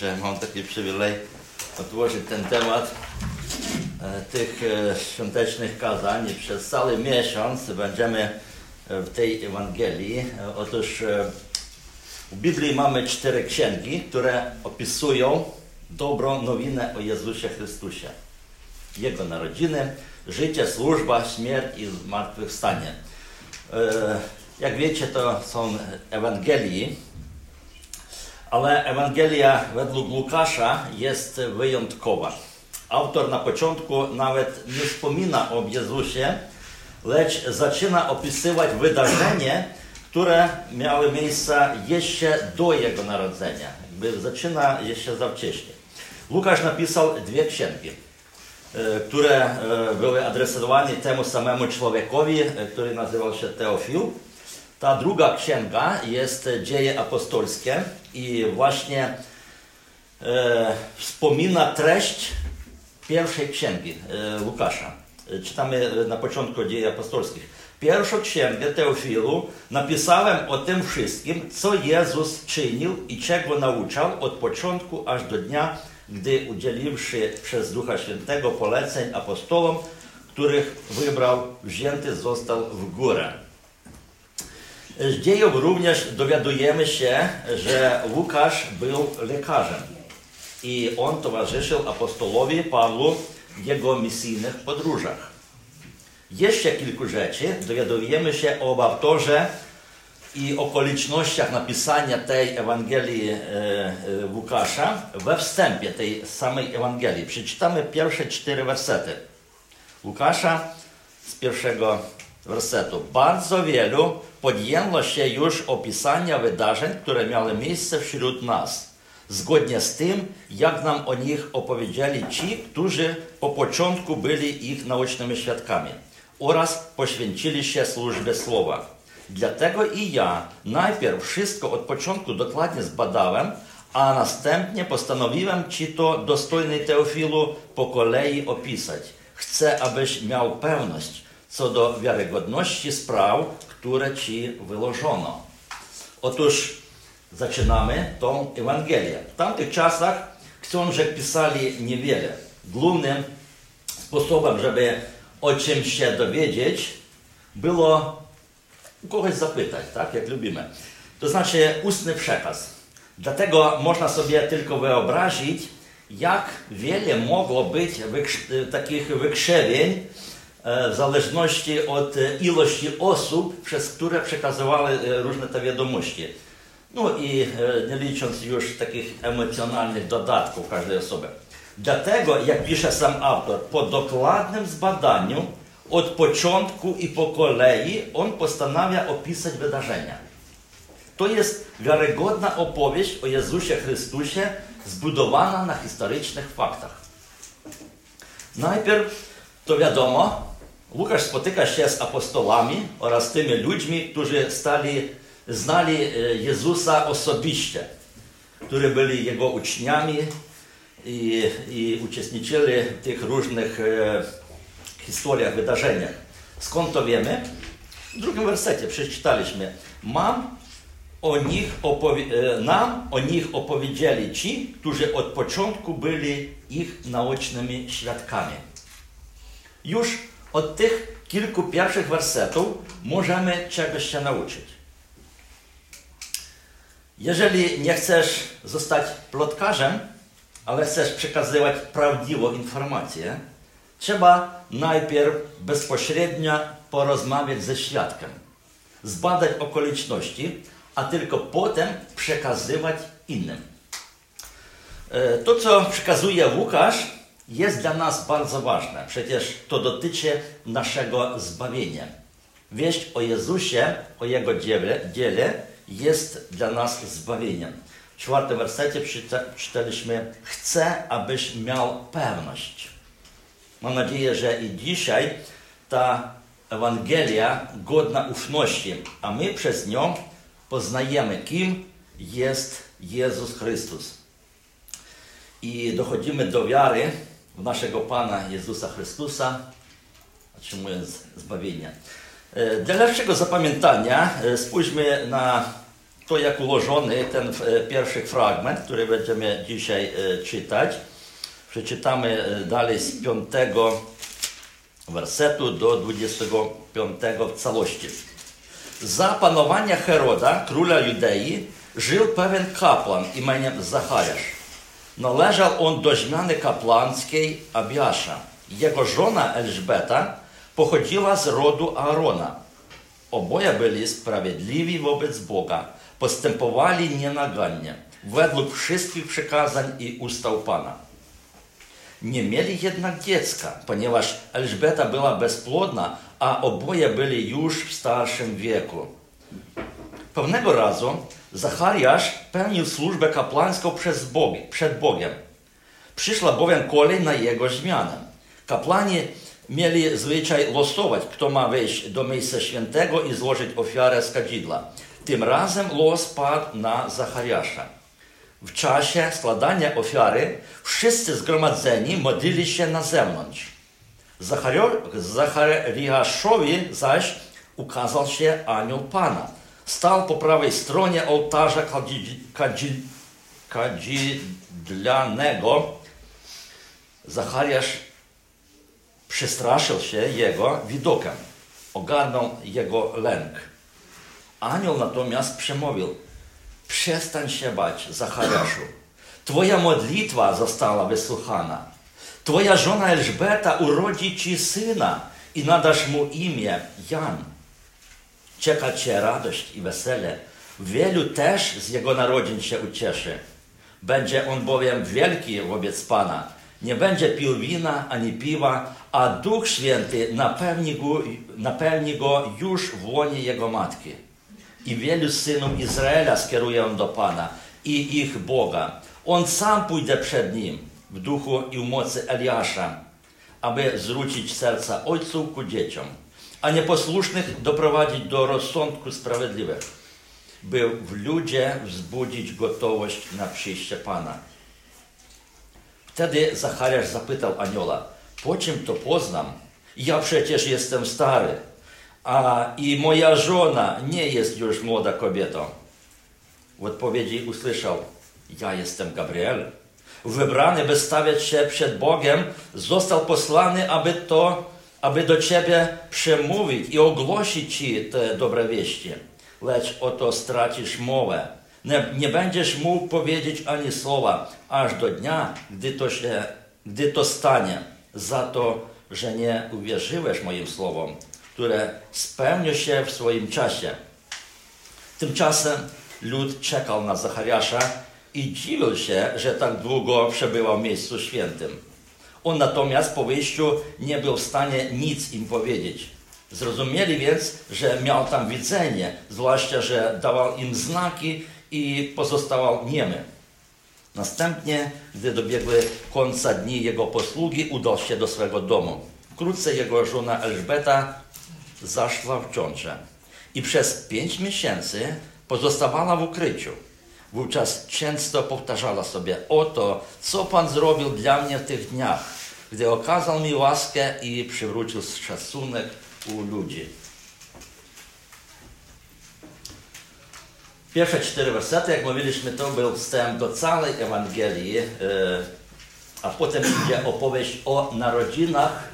że mam taki przywilej otworzyć ten temat e, tych e, świątecznych kazań. Przez cały miesiąc będziemy e, w tej Ewangelii. Otóż w Biblii mamy cztery księgi, które opisują dobrą nowinę o Jezusie Chrystusie. Jego narodziny, życie, służba, śmierć i zmartwychwstanie. Jak wiecie, to są Ewangelii, ale Ewangelia według Łukasza jest wyjątkowa. Autor na początku nawet nie wspomina o Jezusie, lecz zaczyna opisywać wydarzenie, które miały miejsce jeszcze do Jego narodzenia. Jakby zaczyna jeszcze za wcześnie. Łukasz napisał dwie księgi, e, które e, były adresowane temu samemu człowiekowi, e, który nazywał się Teofil. Ta druga księga jest Dzieje Apostolskie i właśnie e, wspomina treść pierwszej księgi e, Łukasza. Czytamy na początku Dzieje Apostolskich. Pierwszą księgę Teofilu napisałem o tym wszystkim, co Jezus czynił i czego nauczał od początku aż do dnia, gdy udzieliwszy przez Ducha Świętego poleceń apostolom, których wybrał, wzięty został w górę. Z dziejów również dowiadujemy się, że Łukasz był lekarzem i on towarzyszył apostolowi Pawlu w jego misyjnych podróżach. Jeszcze kilku rzeczy dowiadujemy się o autorze i okolicznościach napisania tej Ewangelii e, e, Łukasza we wstępie tej samej Ewangelii. Przeczytamy pierwsze cztery wersety. Łukasza z pierwszego wersetu. Bardzo wielu podjęło się już opisania wydarzeń, które miały miejsce wśród nas, zgodnie z tym, jak nam o nich opowiedzieli ci, którzy po początku byli ich naocznymi świadkami oraz poświęcili się służbie słowa. Dlatego i ja najpierw wszystko od początku dokładnie zbadałem, a następnie postanowiłem Ci to dostojny Teofilu po kolei opisać. Chcę, abyś miał pewność co do wiarygodności spraw, które Ci wyłożono. Otóż zaczynamy tą Ewangelię. W tamtych czasach książek pisali niewiele. Głównym sposobem, żeby o czymś się dowiedzieć, było u kogoś zapytać, tak, jak lubimy. To znaczy ustny przekaz. Dlatego można sobie tylko wyobrazić, jak wiele mogło być takich wykrzewień w zależności od e, ilości osób, przez które przekazywały e, różne te wiadomości. No i e, nie licząc już takich emocjonalnych dodatków każdej osoby. Dlatego, jak pisze sam autor, po dokładnym zbadaniu od początku i po kolei on postanawia opisać wydarzenia. To jest wiarygodna opowieść o Jezusie Chrystusie zbudowana na historycznych faktach. Najpierw, to wiadomo, Łukasz spotyka się z apostołami oraz tymi ludźmi, którzy stali, znali e, Jezusa osobiście, którzy byli Jego uczniami i, i uczestniczyli w tych różnych e, historiach, wydarzeniach. Skąd to wiemy? W drugim wersecie przeczytaliśmy. Mam o nich opowie- e, nam o nich opowiedzieli ci, którzy od początku byli ich naocznymi świadkami. Już od tych kilku pierwszych wersetów możemy czegoś się nauczyć. Jeżeli nie chcesz zostać plotkarzem, ale chcesz przekazywać prawdziwą informację, trzeba najpierw bezpośrednio porozmawiać ze świadkiem, zbadać okoliczności, a tylko potem przekazywać innym. E, To, co przekazuje Łukasz, jest dla nas bardzo ważne. Przecież to dotyczy naszego zbawienia. Wieść o Jezusie, o Jego dziele, dziele jest dla nas zbawieniem. W czwartym wersecie przeczytaliśmy Chcę, abyś miał pewność. Mam nadzieję, że i dzisiaj ta Ewangelia godna ufności, a my przez nią poznajemy, kim jest Jezus Chrystus. I dochodzimy do wiary naszego Pana Jezusa Chrystusa, otrzymując zbawienie. E, Dla lepszego zapamiętania e, spójrzmy na to jak ułożony ten e, pierwszy fragment, który będziemy dzisiaj czytać. Przeczytamy dalej z 5 wersetu do 25 w całości. Za panowania Heroda, króla Judei, żył pewien kapłan imieniem Zachariasz. Należał on do zmiany kapłańskiej Abiasza. Jego żona Elżbeta pochodziła z rodu Aarona. Oboje byli sprawiedliwi wobec Boga, postępowali nienagannie, według wszystkich przykazań i ustał Pana. Nie mieli jednak dziecka, ponieważ Elżbeta była bezpłodna, a oboje byli już w starszym wieku. Pewnego razu Zachariasz pełnił służbę kapłańską przez Bogi, przed Bogiem. Przyszła bowiem kolej na jego zmianę. Kapłani mieli zwyczaj losować, kto ma wejść do miejsca świętego i złożyć ofiarę z kadzidła. Tym razem los padł na Zachariasza. W czasie składania ofiary wszyscy zgromadzeni modlili się na zewnątrz. Zachariaszowi zaś ukazał się anioł Pana. Stał po prawej stronie ołtarza kadzidlanego. Zachariasz przestraszył się jego widokiem. Ogarnął jego lęk. Anioł natomiast przemówił: Przestań się bać, Zachariaszu. Twoja modlitwa została wysłuchana. Twoja żona Elżbeta urodzi ci syna i nadasz mu imię Jan. Czeka cię radość i wesele. Wielu też z jego narodzin się ucieszy. Będzie on bowiem wielki wobec Pana. Nie będzie pił wina ani piwa, a Duch Święty napełni go, napełni go już w łonie jego matki. I wielu synów Izraela skieruje on do Pana i ich Boga. On sam pójdzie przed nim w duchu i w mocy Eliasza, aby zwrócić serca ojców ku dzieciom, a nieposłusznych doprowadzić do rozsądku sprawiedliwych, by w ludzie wzbudzić gotowość na przyjście Pana. Wtedy Zachariasz zapytał anioła, po czym to poznam? Ja przecież jestem stary, a i moja żona nie jest już młoda kobietą. W odpowiedzi usłyszał, ja jestem Gabriel. Wybrany, by stawiać się przed Bogiem, został posłany, aby to, aby do Ciebie przemówić i ogłosić Ci te dobre wieści. Lecz oto stracisz mowę. Nie, nie będziesz mógł powiedzieć ani słowa, aż do dnia, gdy to, się, gdy to stanie, za to, że nie uwierzyłeś moim słowom, które spełnią się w swoim czasie. Tymczasem lud czekał na Zachariasza i dziwił się, że tak długo przebywał w miejscu świętym. On natomiast po wyjściu nie był w stanie nic im powiedzieć. Zrozumieli więc, że miał tam widzenie, zwłaszcza, że dawał im znaki i pozostawał niemy. Następnie, gdy dobiegły końca dni jego posługi, udał się do swego domu. Wkrótce jego żona Elżbeta zaszła w ciążę i przez pięć miesięcy pozostawała w ukryciu. Wówczas często powtarzała sobie, oto, co Pan zrobił dla mnie w tych dniach, gdy okazał mi łaskę i przywrócił szacunek u ludzi. Pierwsze cztery wersety, jak mówiliśmy, to był wstęp do całej Ewangelii, e, a potem idzie opowieść o narodzinach,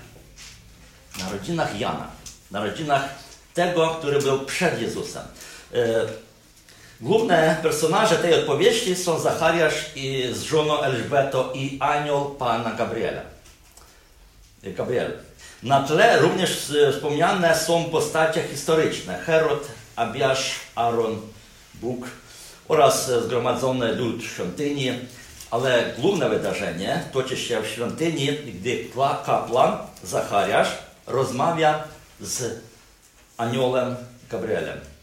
narodzinach Jana, narodzinach tego, który był przed Jezusem. Główne personaże tej opowieści są Zachariasz i z żoną Elżbeto i anioł Pana Gabriela. Gabriel. Na tle również wspomniane są postacie historyczne. Herod, Abiasz, Aaron, Bóg oraz zgromadzony lud świątyni, ale główne wydarzenie toczy się w świątyni, gdy kapłan Zachariasz rozmawia z aniołem Gabrielem.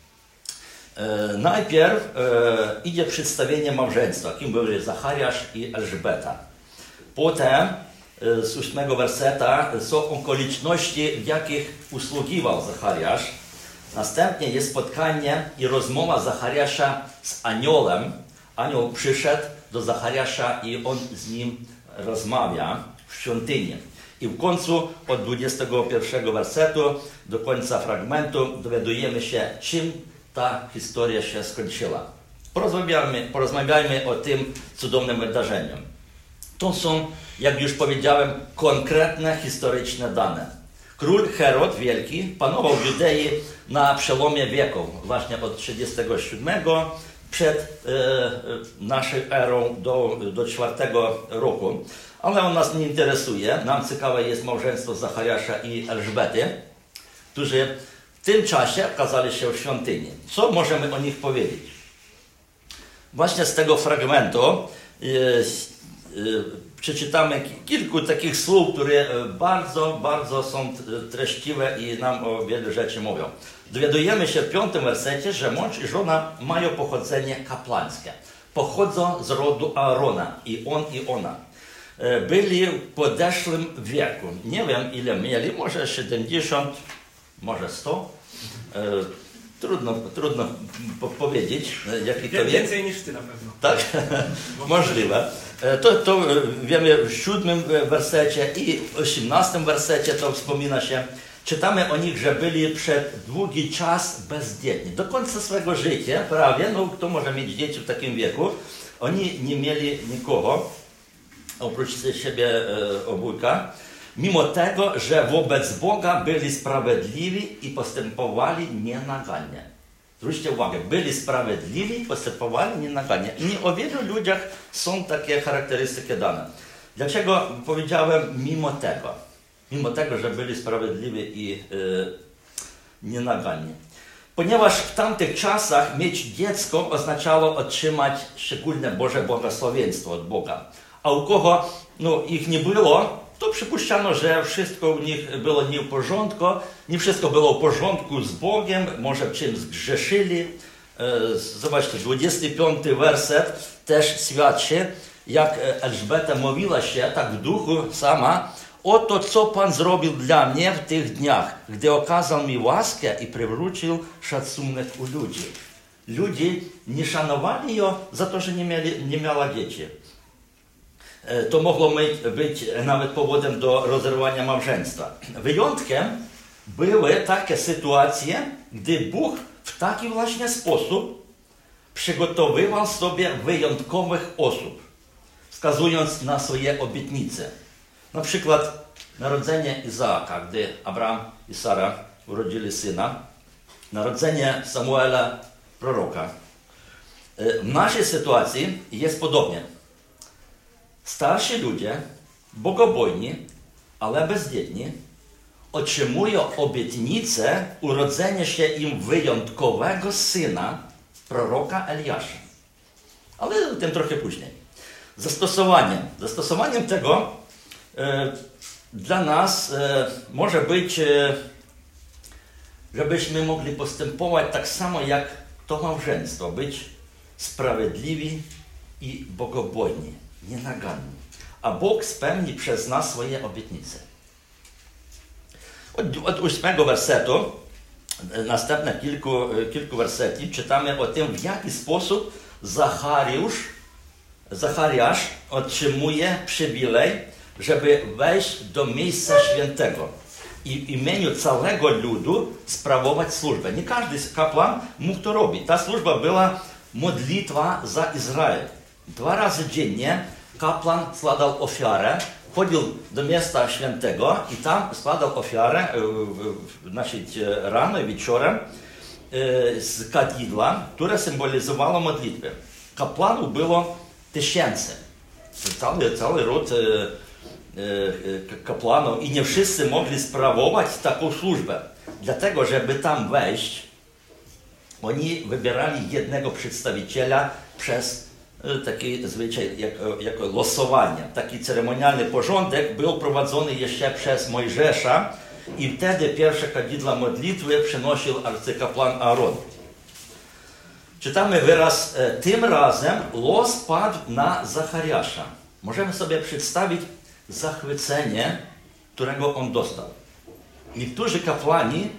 E, najpierw e, idzie przedstawienie małżeństwa, kim byli Zachariasz i Elżbeta. Potem e, z ósmego werseta są okoliczności, w jakich usługiwał Zachariasz. Następnie jest spotkanie i rozmowa Zachariasza z aniołem. Anioł przyszedł do Zachariasza i on z nim rozmawia w świątyni. I w końcu od 21 wersetu do końca fragmentu dowiadujemy się, czym ta historia się skończyła. Porozmawiajmy, o tym cudownym wydarzeniu. To są, jak już powiedziałem, konkretne historyczne dane. Król Herod Wielki panował w Judei na przełomie wieków, właśnie od 37 przed e, naszą erą do, do czwartego roku. Ale on nas nie interesuje. Nam ciekawe jest małżeństwo Zachariasza i Elżbety, którzy w tym czasie okazali się w świątyni. Co możemy o nich powiedzieć? Właśnie z tego fragmentu e, e, przeczytamy kilku takich słów, które bardzo, bardzo są treściwe i nam o wielu rzeczy mówią. Dowiadujemy się w piątym wersecie, że mąż i żona mają pochodzenie kapłańskie. Pochodzą z rodu Aarona i on i ona. Byli w podeszłym wieku. Nie wiem ile mieli, może 70, może 100. Trudno, trudno powiedzieć, jaki to jest. Więcej niż ty na pewno. Tak? Możliwe. To, to wiemy w siódmym wersecie i w osiemnastym wersecie to wspomina się. Czytamy o nich, że byli przez długi czas bezdzietni. Do końca swojego życia prawie, no kto może mieć dzieci w takim wieku, oni nie mieli nikogo oprócz siebie e, obójka. Mimo tego, że wobec Boga byli sprawiedliwi i postępowali nienagannie. Zwróćcie uwagę, byli sprawiedliwi i postępowali nienagannie. I nie o wielu ludziach są takie charakterystyki dane. Dlaczego powiedziałem mimo tego? Mimo tego, że byli sprawiedliwi i yy, nienaganni. Ponieważ w tamtych czasach mieć dziecko oznaczało otrzymać szczególne Boże błogosławieństwo od Boga. A u kogo no, ich nie było, to przypuszczano, że wszystko u nich było nie w porządku, nie wszystko było w porządku z Bogiem, może czymś zgrzeszyli. Zobaczcie, 25 werset też świadczy, jak Elżbeta mówiła się tak w duchu sama, oto co Pan zrobił dla mnie w tych dniach, gdy okazał mi łaskę i przywrócił szacunek u ludzi. Ludzie nie szanowali ją za to, że nie, mieli, nie miała dzieci. To mogło być nawet powodem do rozerwania małżeństwa. Wyjątkiem były takie sytuacje, gdy Bóg w taki właśnie sposób przygotowywał sobie wyjątkowych osób, wskazując na swoje obietnice. Na przykład narodzenie Izaaka, gdy Abraham i Sara urodzili syna, narodzenie Samuela, proroka. W naszej sytuacji jest podobnie. Starsi ludzie, bogobojni, ale bezdzietni, otrzymują obietnicę urodzenia się im wyjątkowego syna, proroka Eliasza. Ale o tym trochę później. Zastosowaniem, zastosowaniem tego e, dla nas e, może być, e, żebyśmy mogli postępować tak samo jak to małżeństwo, być sprawiedliwi i bogobojni, nienaganni. A Bóg spełni przez nas swoje obietnice. Od, od ósmego wersetu, następne kilku, kilku wersetów, czytamy o tym, w jaki sposób Zachariusz, Zachariasz otrzymuje przywilej, żeby wejść do miejsca świętego i w imieniu całego ludu sprawować służbę. Nie każdy kapłan mógł to robić. Ta służba była modlitwa za Izrael. Dwa razy dziennie kapłan składał ofiarę, chodził do miasta świętego i tam składał ofiarę, znaczy rano i wieczorem e, z kadidła, które symbolizowało modlitwę. Kapłanów było tysięcy. Cały, cały ród e, e, kapłanów i nie wszyscy mogli sprawować taką służbę. Dlatego, żeby tam wejść, oni wybierali jednego przedstawiciela przez taki zwyczaj jak, jako losowanie. Taki ceremonialny porządek był prowadzony jeszcze przez Mojżesza i wtedy pierwsze kadzidła modlitwy przynosił arcykapłan Aaron. Czytamy wyraz, tym razem los padł na Zachariasza. Możemy sobie przedstawić zachwycenie, którego on dostał. Niektórzy kapłani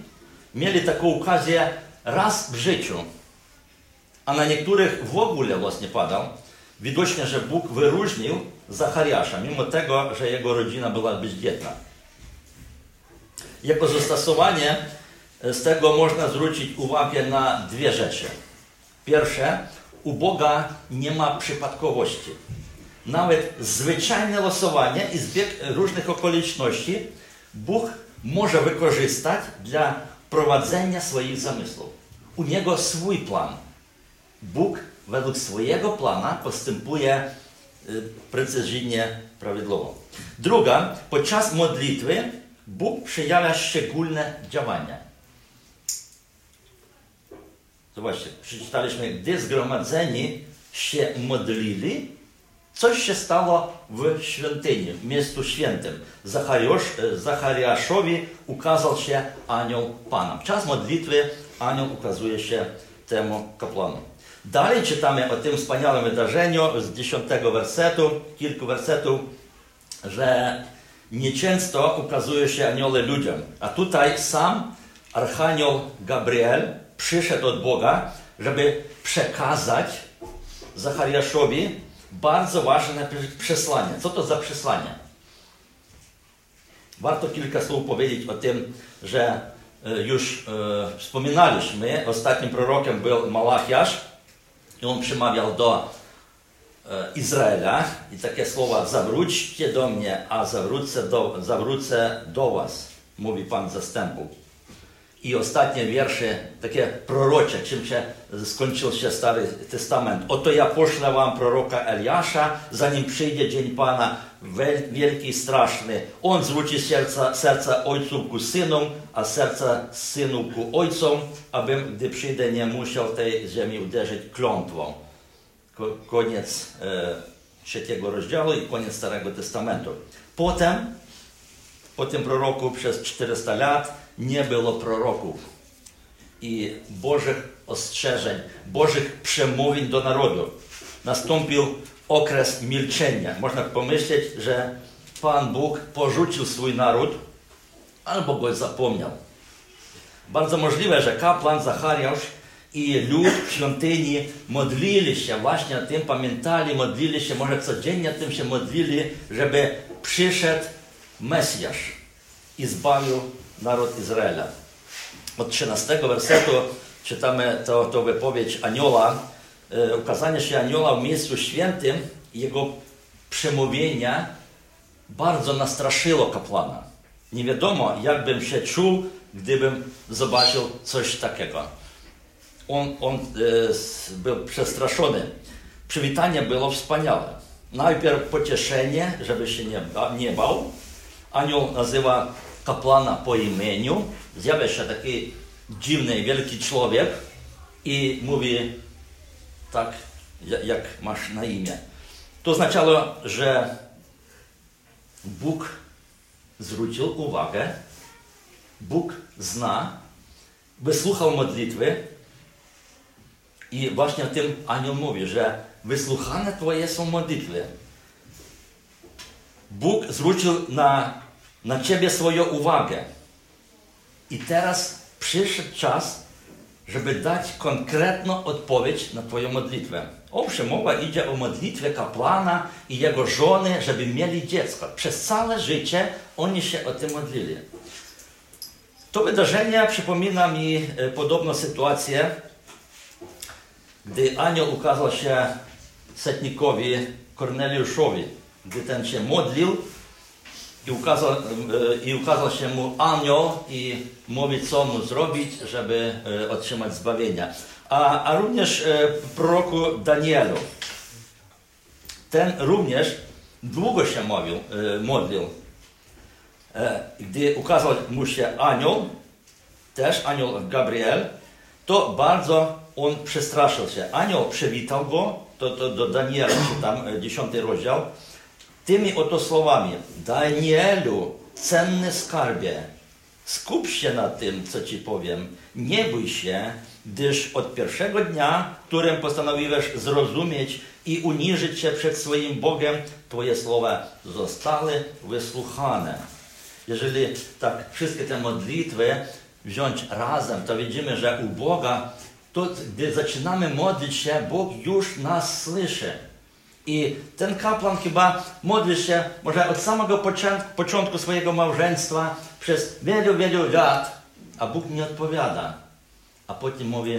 mieli taką okazję raz w życiu a na niektórych w ogóle los nie padał. Widocznie, że Bóg wyróżnił Zachariasza, mimo tego, że jego rodzina była bezdzietna. Jako zastosowanie z tego można zwrócić uwagę na dwie rzeczy. Pierwsze, u Boga nie ma przypadkowości. Nawet zwyczajne losowanie i zbieg różnych okoliczności Bóg może wykorzystać dla prowadzenia swoich zamysłów. U Niego swój plan. Bóg według swojego plana postępuje y, precyzyjnie, prawidłowo. Druga, podczas modlitwy Bóg przejawia szczególne działania. Zobaczcie, przeczytaliśmy, gdy zgromadzeni się modlili, coś się stało w świątyni, w miejscu świętym. Zachariusz, Zachariaszowi ukazał się anioł Pana. W czas modlitwy anioł ukazuje się temu kapłanu. Dalej czytamy o tym wspaniałym wydarzeniu z 10 wersetu, kilku wersetów, że nieczęsto ukazuje się anioły ludziom. A tutaj sam Archanioł Gabriel przyszedł od Boga, żeby przekazać Zachariaszowi bardzo ważne przesłanie. Co to za przesłanie? Warto kilka słów powiedzieć o tym, że już e, wspominaliśmy, ostatnim prorokiem był Malachiasz i on przemawiał do e, Izraela i takie słowa zawróćcie do mnie, a zawrócę do, zawrócę do was, mówi Pan zastępów. I ostatnie wiersze, takie prorocze, czym się skończył się Stary Testament. Oto ja poszlę wam proroka Eliasza, zanim przyjdzie dzień Pana, wielki i straszny. On zwróci serca, serca ojców ku synom, a serca synów ku ojcom, abym, gdy przyjdę, nie musiał tej ziemi uderzyć klątwą. Koniec e, trzeciego rozdziału i koniec Starego Testamentu. Potem, po tym proroku przez 400 lat, nie było proroków i Bożych ostrzeżeń, Bożych przemówień do narodu. Nastąpił okres milczenia. Można pomyśleć, że Pan Bóg porzucił swój naród albo go zapomniał. Bardzo możliwe, że kapłan Zachariasz i lud w świątyni modlili się, właśnie o tym pamiętali, modlili się, może codziennie tym się modlili, żeby przyszedł Mesjasz i zbawił naród Izraela. Od 13 wersetu czytamy to, to wypowiedź anioła, e, ukazanie się anioła w miejscu świętym, jego przemówienia bardzo nastraszyło kapłana. Nie wiadomo, jakbym się czuł, gdybym zobaczył coś takiego. On, on e, był przestraszony. Przywitanie było wspaniałe. Najpierw pocieszenie, żeby się nie, nie bał. Anioł nazywa kapłana po imieniu, zjawia się taki dziwny, wielki człowiek i mówi tak, jak masz na imię. To oznaczało, że Bóg zwrócił uwagę, Bóg zna, wysłuchał modlitwy i właśnie o tym anioł mówi, że wysłuchane Twoje są modlitwy. Bóg zwrócił na na Ciebie swoją uwagę. I teraz przyszedł czas, żeby dać konkretną odpowiedź na Twoją modlitwę. Owszem, mowa idzie o modlitwę kapłana i jego żony, żeby mieli dziecko. Przez całe życie oni się o tym modlili. To wydarzenie przypomina mi e, podobną sytuację, gdy anioł ukazał się setnikowi Korneliuszowi, gdy ten się modlił i ukazał, e, I ukazał się mu anioł i mówi, co mu zrobić, żeby e, otrzymać zbawienia. A, a również e, proroku Danielu. Ten również długo się mówił, modlił. Gdy ukazał mu się anioł, też anioł Gabriel, to bardzo on przestraszył się. Anioł przywitał go, to, to do Daniela, czy tam dziesiąty rozdział, tymi oto słowami: Danielu, cenny skarbie, skup się na tym, co ci powiem. Nie bój się, gdyż od pierwszego dnia, którym postanowiłeś zrozumieć i uniżyć się przed swoim Bogiem, Twoje słowa zostały wysłuchane. Jeżeli tak wszystkie te modlitwy wziąć razem, to widzimy, że u Boga, to gdy zaczynamy modlić się, Bóg już nas słyszy. I ten kapłan chyba modli się może od samego początku, początku swojego małżeństwa przez wielu, wielu lat, a Bóg nie odpowiada. A potem mówi,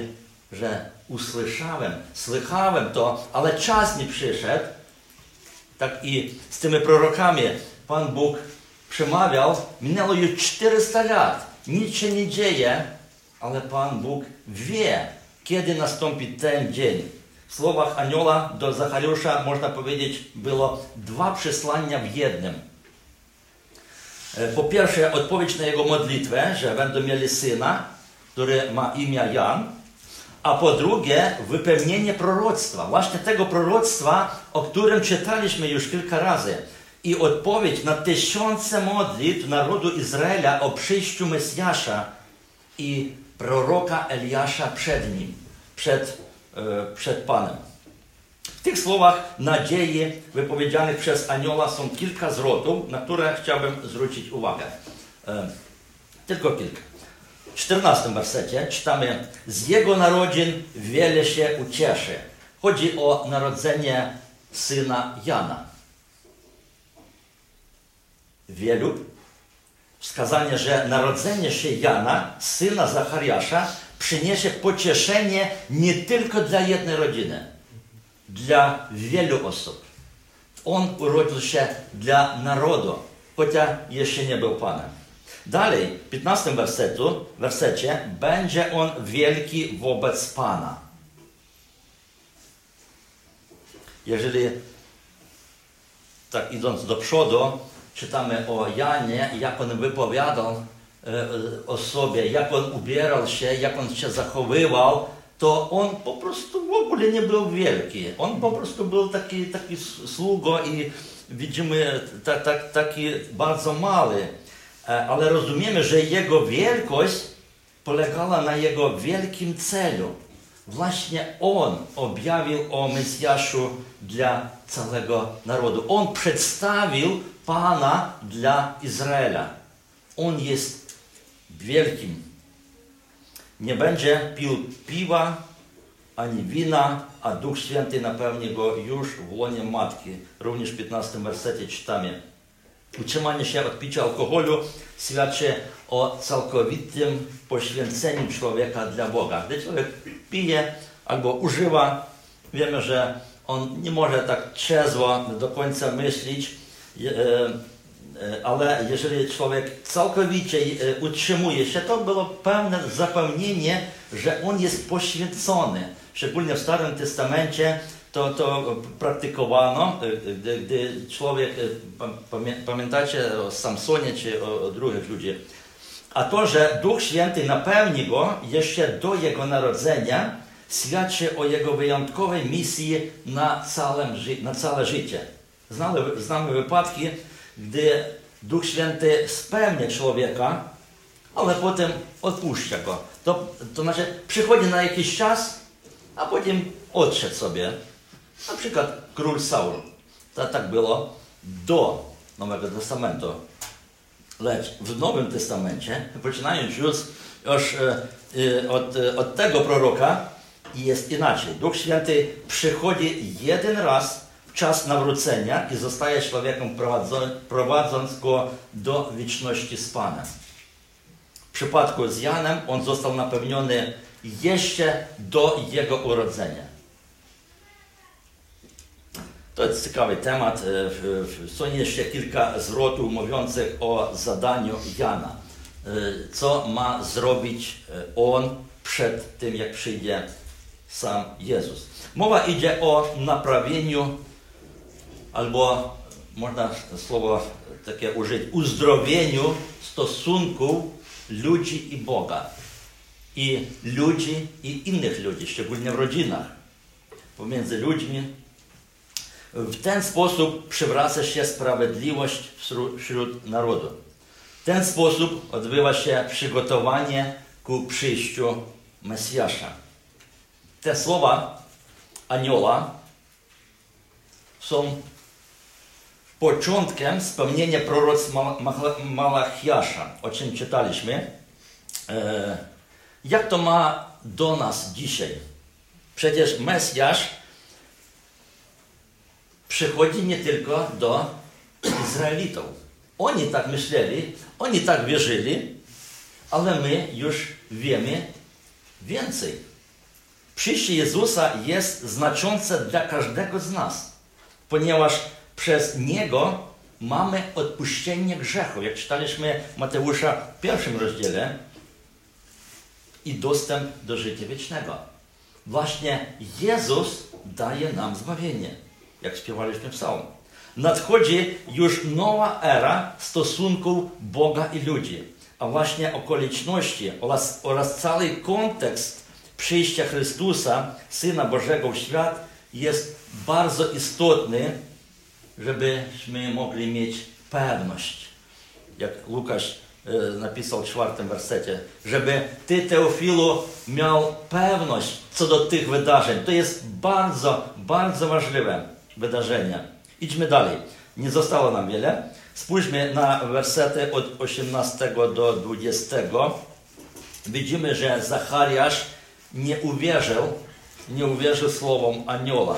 że usłyszałem, słychałem to, ale czas nie przyszedł. Tak i z tymi prorokami Pan Bóg przemawiał, minęło już 400 lat, nic się nie dzieje, ale Pan Bóg wie, kiedy nastąpi ten dzień. W słowach anioła do Zachariusza, można powiedzieć, było dwa przesłania w jednym. Po pierwsze, odpowiedź na jego modlitwę, że będą mieli syna, który ma imię Jan, a po drugie, wypełnienie proroctwa, właśnie tego proroctwa, o którym czytaliśmy już kilka razy. I odpowiedź na tysiące modlitw narodu Izraela o przyjściu Mesjasza i proroka Eliasza przed nim, przed, e, przed Panem. W tych słowach nadziei wypowiedzianych przez anioła są kilka zwrotów, na które chciałbym zwrócić uwagę. E, tylko kilka. W 14 wersecie czytamy: Z jego narodzin wiele się ucieszy. Chodzi o narodzenie syna Jana. Wielu wskazanie, że narodzenie się Jana, syna Zachariasza, przyniesie pocieszenie nie tylko dla jednej rodziny, dla wielu osób. On urodził się dla narodu, chociaż jeszcze nie był Panem. Dalej, w 15 wersetu, wersecie, będzie on wielki wobec Pana. Jeżeli tak idąc do przodu, czytamy o Janie, jak on wypowiadał e, o sobie, jak on ubierał się, jak on się zachowywał, to on po prostu w ogóle nie był wielki. On po prostu był taki, taki sługo i widzimy tak, tak, taki bardzo mały. E, ale rozumiemy, że jego wielkość polegała na jego wielkim celu. Właśnie on objawił o Mesjaszu dla całego narodu. On przedstawił Pana dla Izraela. On jest wielkim. Nie będzie pił piwa ani wina, a Duch Święty napełni go już w łonie Matki. Również w 15 wersecie czytamy. Utrzymanie się od picia alkoholu świadczy o całkowitym poświęceniu człowieka dla Boga. Gdy człowiek pije albo używa, wiemy, że on nie może tak trzezwo do końca myśleć, e, ale jeżeli człowiek całkowicie e, utrzymuje się, to było pewne zapewnienie, że on jest poświęcony. Szczególnie w Starym Testamencie to, to praktykowano, gdy, gdy człowiek, pamiętacie o Samsonie czy o, o drugich ludziach, a to, że Duch Święty napełni go jeszcze do jego narodzenia, świadczy o jego wyjątkowej misji na, całym, na całe życie. Znamy, znamy wypadki, gdy Duch Święty spełnia człowieka, ale potem odpuszcza go. To, to znaczy przychodzi na jakiś czas, a potem odszedł sobie. Na przykład król Saul. To tak było do Nowego Testamentu. Lecz w Nowym Testamencie, poczynając już, już e, e, od, e, od tego proroka, jest inaczej. Duch Święty przychodzi jeden raz czas nawrócenia i zostaje człowiekiem prowadząc go do wieczności z Panem. W przypadku z Janem on został napełniony jeszcze do jego urodzenia. To jest ciekawy temat. E, są jeszcze kilka zwrotów mówiących o zadaniu Jana. E, co ma zrobić e, on przed tym, jak przyjdzie sam Jezus. Mowa idzie o naprawieniu, albo można słowo takie użyć, uzdrowieniu stosunków ludzi i Boga. I ludzi i innych ludzi, szczególnie w rodzinach, pomiędzy ludźmi w ten sposób przywraca się sprawiedliwość wśród narodu. W ten sposób odbywa się przygotowanie ku przyjściu Mesjasza. Te słowa anioła są początkiem spełnienia proroc Malachiasza, o czym czytaliśmy. E, jak to ma do nas dzisiaj? Przecież Mesjasz przychodzi nie tylko do Izraelitów. Oni tak myśleli, oni tak wierzyli, ale my już wiemy więcej. Przyjście Jezusa jest znaczące dla każdego z nas, ponieważ przez Niego mamy odpuszczenie grzechu. Jak czytaliśmy Mateusza w pierwszym rozdziale i dostęp do życia wiecznego. Właśnie Jezus daje nam zbawienie, jak śpiewaliśmy w psalm. Nadchodzi już nowa era stosunków Boga i ludzi, a właśnie okoliczności oraz, oraz cały kontekst przyjścia Chrystusa, Syna Bożego w świat jest bardzo istotny, żebyśmy mogli mieć pewność. Jak Łukasz e, napisał w czwartym wersecie, żeby ty, Teofilu, miał pewność co do tych wydarzeń. To jest bardzo, bardzo ważliwe wydarzenie. Idźmy dalej. Nie zostało nam wiele. Spójrzmy na wersety od 18 do 20. Widzimy, że Zachariasz nie uwierzył, nie uwierzył słowom anioła.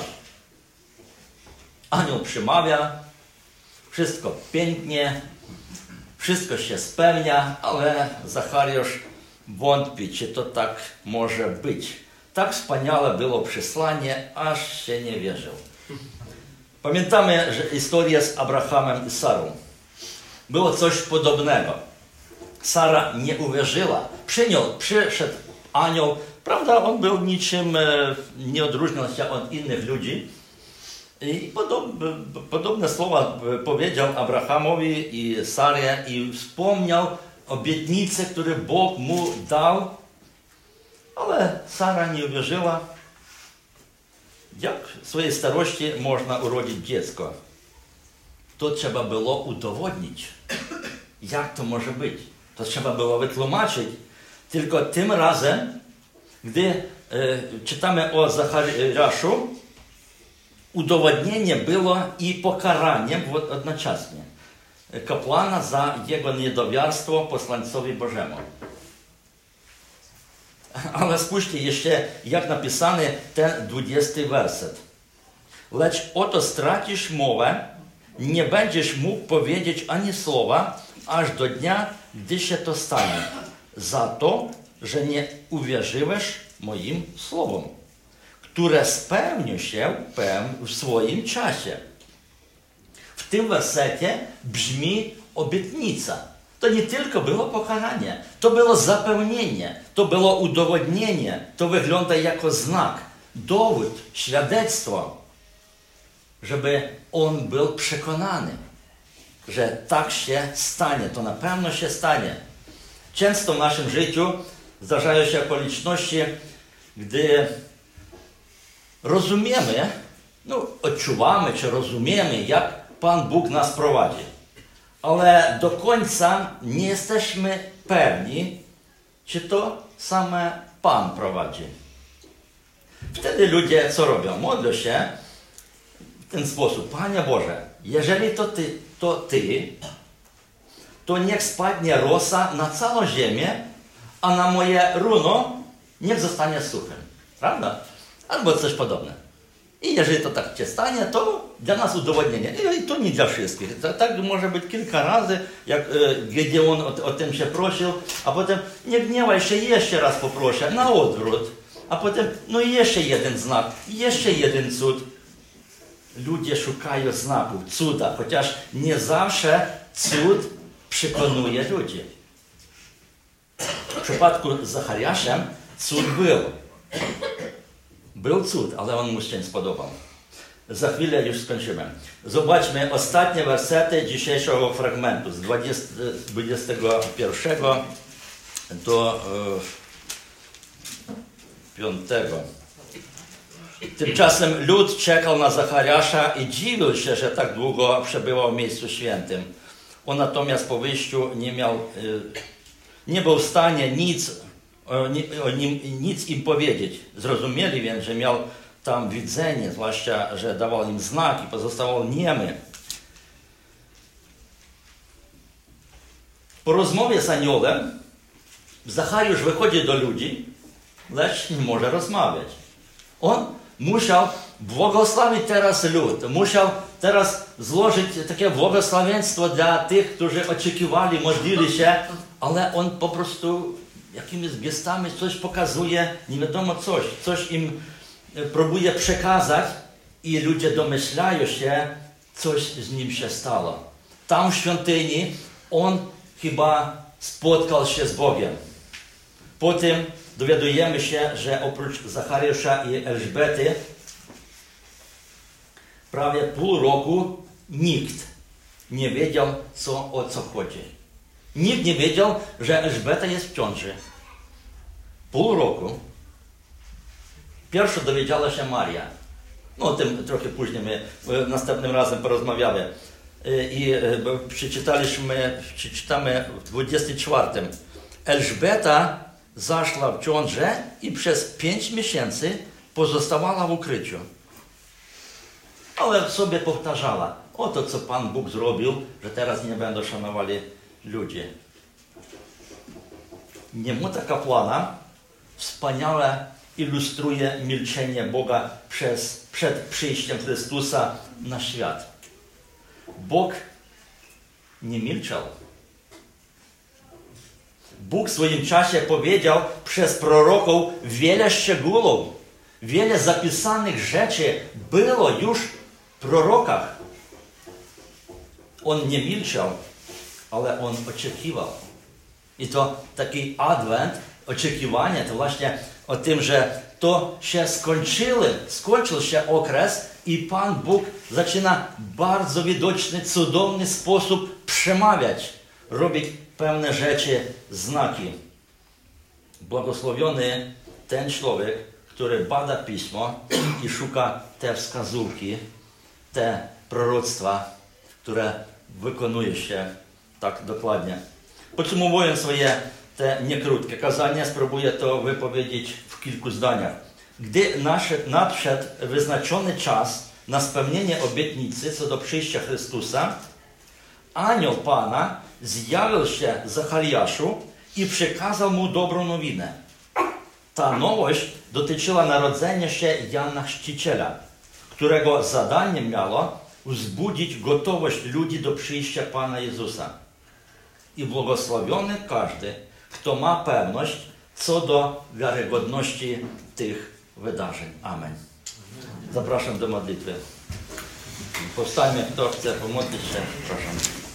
Anioł przemawia, wszystko pięknie, wszystko się spełnia, ale Zachariasz wątpi, czy to tak może być. Tak wspaniałe było przesłanie, aż się nie wierzył. Pamiętamy że historię z Abrahamem i Sarą. Było coś podobnego. Sara nie uwierzyła. Przyniósł, przyszedł anioł. Prawda, on był niczym, e, nie odróżniał się od innych ludzi. I podobne, słowa powiedział Abrahamowi i Sarze i wspomniał obietnice, które Bóg mu dał, ale Sara nie uwierzyła. Jak w swojej starości można urodzić dziecko? To trzeba było udowodnić. Jak to może być? To trzeba było wytłumaczyć. Tylko tym razem, gdy e, czytamy o Zachariaszu, udowodnienie było i pokaraniem jednocześnie kapłana za jego niedowiarstwo posłańcowi Bożemu. Ale spójrzcie jeszcze, jak napisany ten 20 werset. Lecz oto stracisz mowę, nie będziesz mógł powiedzieć ani słowa, aż do dnia, gdy się to stanie. Za to, że nie uwierzyłeś moim słowom które spełni się w swoim czasie. W tym wersecie brzmi obietnica. To nie tylko było pokaranie, to było zapełnienie, to było udowodnienie, to wygląda jako znak, dowód, świadectwo, żeby on był przekonany, że tak się stanie, to na pewno się stanie. Często w naszym życiu zdarzają się okoliczności, gdy rozumiemy, no, odczuwamy czy rozumiemy, jak Pan Bóg nas prowadzi. Ale do końca nie jesteśmy pewni, czy to same Pan prowadzi. Wtedy ludzie co robią? Modlą się w ten sposób. Panie Boże, jeżeli to Ty, to Ty, to niech spadnie rosa na całą ziemię, a na moje runo niech zostanie suchym. Prawda? Albo coś podobne. I jeżeli to tak się stanie, to dla nas udowodnienie. I to nie dla wszystkich. Tak może być kilka razy, jak e, Gedeon o, o tym się prosił, a potem nie gniewaj się, jeszcze raz poproszę, na odwrót. A potem, no jeszcze jeden znak, jeszcze jeden cud. Ludzie szukają znaków, cuda, chociaż nie zawsze cud przekonuje ludzi. W przypadku z Zachariaszem cud był. Był cud, ale on mu się nie spodobał. Za chwilę już skończymy. Zobaczmy ostatnie wersety dzisiejszego fragmentu z 20, 21 do e, 5. Tymczasem lud czekał na Zachariasza i dziwił się, że tak długo przebywał w miejscu świętym. On natomiast po wyjściu nie miał, e, nie był w stanie nic o, o nim nic im powiedzieć. Zrozumieli więc, że miał tam widzenie, zwłaszcza, że dawał im znaki, pozostawał niemy. Po rozmowie z aniołem Zachariusz wychodzi do ludzi, lecz nie może rozmawiać. On musiał błogosławić teraz lud, musiał teraz złożyć takie błogosławieństwo dla tych, którzy oczekiwali, modlili się, ale on po prostu jakimiś gestami coś pokazuje, nie wiadomo coś, coś im e, próbuje przekazać i ludzie domyślają się, coś z nim się stało. Tam w świątyni on chyba spotkał się z Bogiem. Potem dowiadujemy się, że oprócz Zachariasza i Elżbety prawie pół roku nikt nie wiedział, co, o co chodzi. Nikt nie wiedział, że Elżbeta jest w ciąży. Pół roku. Pierwszo dowiedziała się Maria. No o tym trochę później my następnym razem porozmawiamy. E, I bo przeczytaliśmy, przeczytamy w 24. Elżbeta zaszła w ciążę i przez pięć miesięcy pozostawała w ukryciu. Ale sobie powtarzała, oto co Pan Bóg zrobił, że teraz nie będą szanowali ludzie. Niemota kapłana wspaniale ilustruje milczenie Boga przez, przed przyjściem Chrystusa na świat. Bóg nie milczał. Bóg w swoim czasie powiedział przez proroków wiele szczegółów, wiele zapisanych rzeczy było już w prorokach. On nie milczał, I to taki adwent, oczekiwanie, to właśnie o tym, że to się skończyły, skończył się okres i Pan Bóg zaczyna bardzo widoczny, cudowny sposób przemawiać, rzeczy, znaki. Błogosławiony ten człowiek, który bada Pismo i szuka te wskazówki, te proroctwa, które wykonuje się tak dokładnie. Podsumowując swoje te niekrótkie kazania, spróbuję to wypowiedzieć w kilku zdaniach. Gdy nadszedł wyznaczony czas na spełnienie obietnicy co do przyjścia Chrystusa, anioł Pana zjawił się Zachariaszu i przekazał mu dobrą nowinę. Ta nowość dotyczyła narodzenia się Jana Chrzciciela, którego zadaniem miało wzbudzić gotowość ludzi do przyjścia Pana Jezusa. I błogosławiony każdy, kto ma pewność co do wiarygodności tych wydarzeń. Amen. Zapraszam do modlitwy. Powstańmy, kto chce pomodlić się, proszę.